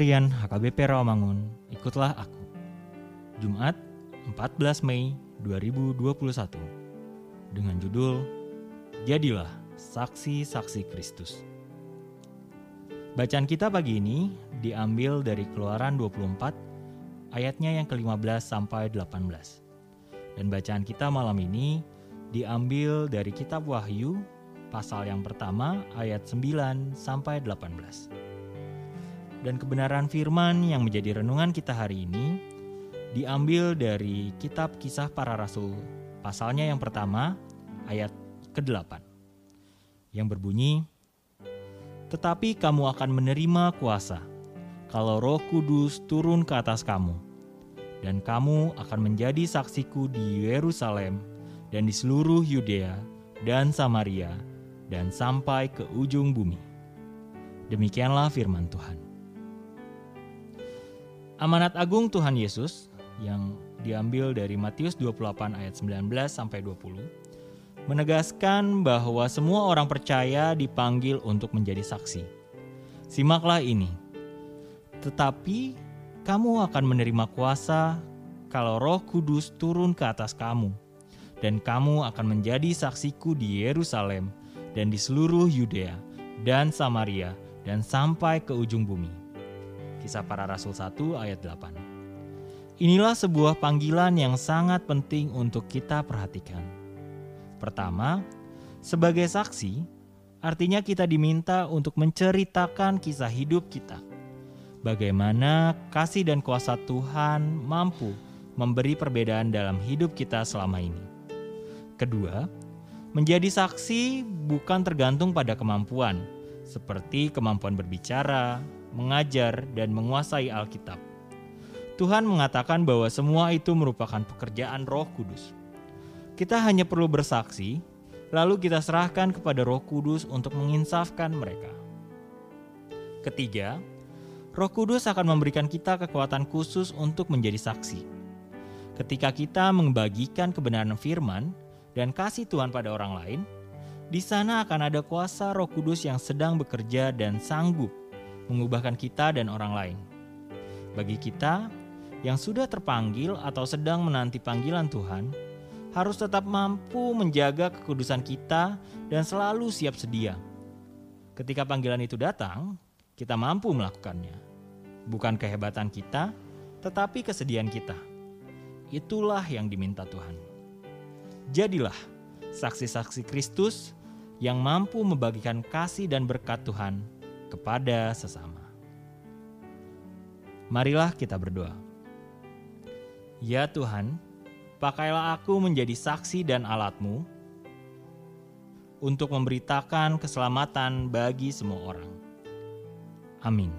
Harian HKBP Rawamangun, ikutlah aku. Jumat, 14 Mei 2021. Dengan judul Jadilah Saksi-saksi Kristus. Bacaan kita pagi ini diambil dari Keluaran 24 ayatnya yang ke-15 sampai 18. Dan bacaan kita malam ini diambil dari kitab Wahyu pasal yang pertama ayat 9 sampai 18 dan kebenaran firman yang menjadi renungan kita hari ini diambil dari kitab Kisah Para Rasul, pasalnya yang pertama, ayat ke-8. Yang berbunyi, "Tetapi kamu akan menerima kuasa kalau Roh Kudus turun ke atas kamu, dan kamu akan menjadi saksiku di Yerusalem dan di seluruh Yudea dan Samaria dan sampai ke ujung bumi." Demikianlah firman Tuhan. Amanat agung Tuhan Yesus yang diambil dari Matius 28 ayat 19 sampai 20 menegaskan bahwa semua orang percaya dipanggil untuk menjadi saksi. Simaklah ini. Tetapi kamu akan menerima kuasa kalau Roh Kudus turun ke atas kamu dan kamu akan menjadi saksiku di Yerusalem dan di seluruh Yudea dan Samaria dan sampai ke ujung bumi. Kisah Para Rasul 1 ayat 8. Inilah sebuah panggilan yang sangat penting untuk kita perhatikan. Pertama, sebagai saksi, artinya kita diminta untuk menceritakan kisah hidup kita. Bagaimana kasih dan kuasa Tuhan mampu memberi perbedaan dalam hidup kita selama ini. Kedua, menjadi saksi bukan tergantung pada kemampuan, seperti kemampuan berbicara, mengajar, dan menguasai Alkitab. Tuhan mengatakan bahwa semua itu merupakan pekerjaan Roh Kudus. Kita hanya perlu bersaksi, lalu kita serahkan kepada Roh Kudus untuk menginsafkan mereka. Ketiga, Roh Kudus akan memberikan kita kekuatan khusus untuk menjadi saksi. Ketika kita membagikan kebenaran firman dan kasih Tuhan pada orang lain, di sana akan ada kuasa Roh Kudus yang sedang bekerja dan sanggup mengubahkan kita dan orang lain. Bagi kita yang sudah terpanggil atau sedang menanti panggilan Tuhan, harus tetap mampu menjaga kekudusan kita dan selalu siap sedia. Ketika panggilan itu datang, kita mampu melakukannya. Bukan kehebatan kita, tetapi kesediaan kita. Itulah yang diminta Tuhan. Jadilah saksi-saksi Kristus yang mampu membagikan kasih dan berkat Tuhan kepada sesama. Marilah kita berdoa. Ya Tuhan, pakailah aku menjadi saksi dan alatmu untuk memberitakan keselamatan bagi semua orang. Amin.